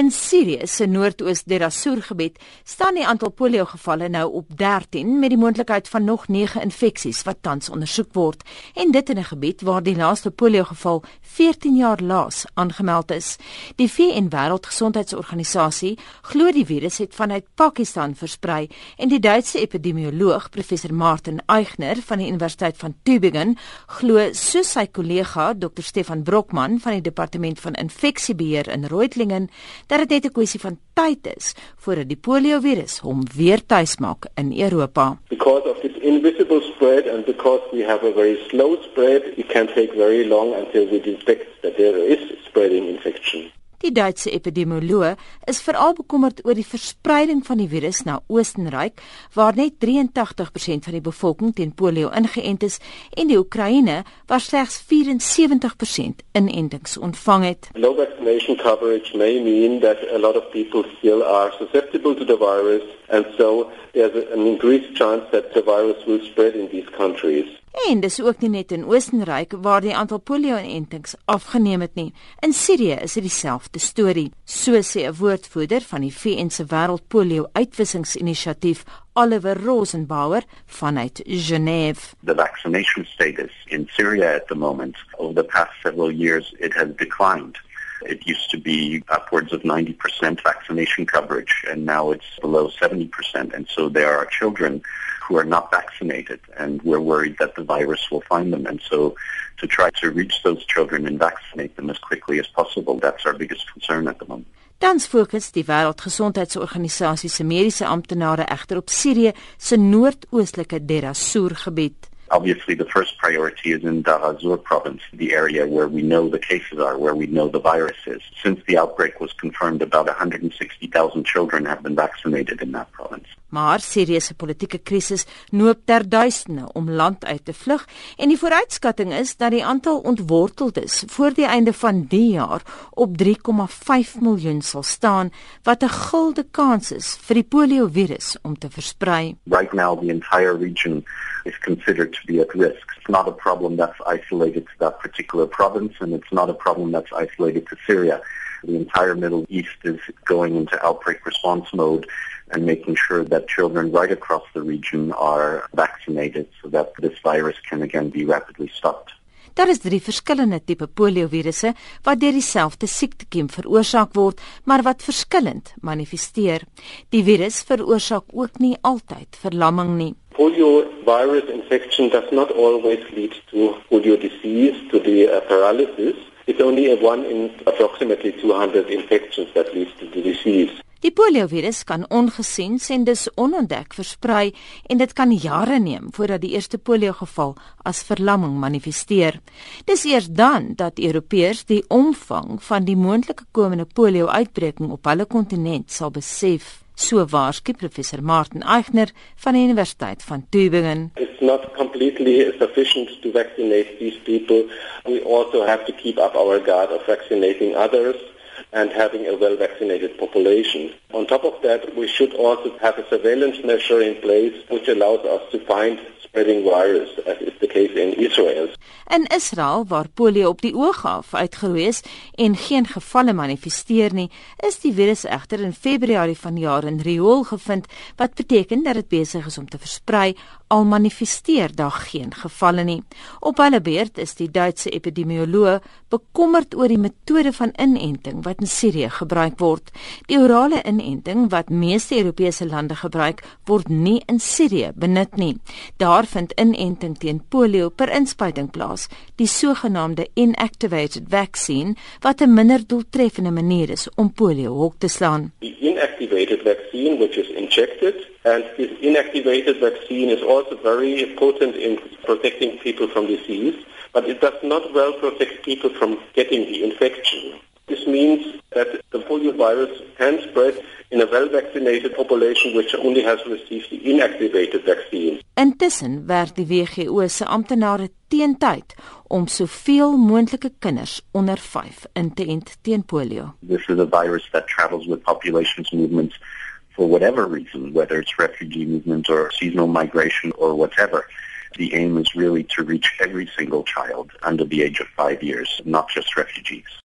In Sirië se noordoos Deir gebied staan die aantal polio gevalle nou op 13 met die moontlikheid van nog 9 infeksies wat tans ondersoek word en dit in 'n gebied waar die laaste polio geval 14 jaar laas aangemeld is. Die VN Wêreldgesondheidsorganisasie glo die virus het vanuit Pakistan versprei en die Duitse epidemioloog professor Martin Eichner van die Universiteit van Tübingen glo soos sy kollega Dr Stefan Brockmann van die departement van infeksiebeheer in Reutlingen dat dit net 'n kwessie van tyd is voordat die poliovirus hom weer tuis maak in Europa. Because of this invisible spread and because we have a very slow spread, it can take very long until we detect that there is spreading infection. Die Duitse epidemioloog is veral bekommerd oor die verspreiding van die virus na Oostenryk, waar net 83% van die bevolking teen polio ingeënt is, en die Oekraïne, waar slegs 74% inentings ontvang het. Low vaccination coverage may mean that a lot of people still are susceptible to the virus and so there's an increased chance that the virus will spread in these countries. En dis ook nie net in Oostenryk waar die aantal polio-inentings afgeneem het nie. In Sirië is dit dieselfde storie. So sê 'n woordvoerder van die VN se wêreldpolio-uitwissingsinisiatief, Oliver Rosenbauer vanuit Genève. The vaccination status in Syria at the moment over the past several years it has declined. It used to be upwards of 90% vaccination coverage and now it's below 70% and so there are children who are not vaccinated, and we're worried that the virus will find them. And so, to try to reach those children and vaccinate them as quickly as possible, that's our biggest concern at the moment. Tans fokus die Wêreldgesondheidsorganisasie se mediese amptenare egter op Sirië se noordoostelike ez-Zor gebied. Obviously, the first priority is in ez-Zor province, the area where we know the cases are, where we know the virus is. Since the outbreak was confirmed, about 160,000 children have been vaccinated in that province. Maar Sirië se politieke krisis noop ter duisende om land uit te vlug en die vooruitskatting is dat die aantal ontworteldes voor die einde van die jaar op 3,5 miljoen sal staan wat 'n gulde kans is vir die poliovirus om te versprei. Right now the entire region is considered to be at risk. It's not a problem that's isolated to that particular province and it's not a problem that's isolated to Syria. The entire Middle East is going into outbreak response mode and making sure that children right across the region are vaccinated so that this virus can again be rapidly stopped. Daar is drie verskillende tipe poliovirusse wat deur dieselfde siektekiem veroorsaak word, maar wat verskillend manifesteer. Die virus veroorsaak ook nie altyd verlamming nie. Polio virus infection does not always lead to polio disease, to the uh, paralysis. It's only a one in approximately 200 infections that leads to the disease. Die poliovirus kan ongesien en dus onontdek versprei en dit kan jare neem voordat die eerste poliogeval as verlamming manifesteer. Dis eers dan dat Europeërs die omvang van die moontlike komende polio-uitbreking op hulle kontinent sal besef. So waarsku professor Martin Eichner van die Universiteit van Tübingen. It's not completely sufficient to vaccinate these people. We also have to keep up our guard of vaccinating others and having a well vaccinated population. On top of that, we should also have a surveillance measure in place which allows us to find spreading virus as the case in Israel. In Israel waar polio op die oog af uitgeroei is en geen gevalle manifesteer nie, is die virus egter in Februarie vanjaar in Riool gevind wat beteken dat dit besig is om te versprei al manifesteer daar geen gevalle nie. Op hulle beurt is die Duitse epidemioloog bekommerd oor die metode van inenting wat in Sirië gebruik word. Die orale inenting wat meeste Europese lande gebruik, word nie in Sirië benut nie. Daar vind inenting teen polio per inspuiting plaas, die sogenaamde inactivated vaccine wat 'n minder doeltreffende manier is om polio hok te slaan. The inactivated vaccine which is injected and this inactivated vaccine is also very potent in protecting people from disease, but it does not well protect people from getting the infection. This means that the polio virus can spread in a well-vaccinated population which only has received the inactivated vaccine. Intussen werk die WHO se amptenare teen tyd om soveel moontlike kinders onder 5 in te ent teen polio. This is a virus that travels with populations movements for whatever reason, whether it's refugee movements or seasonal migration or whatever. The aim is really to reach every single child under the age of 5 years, not just refugees.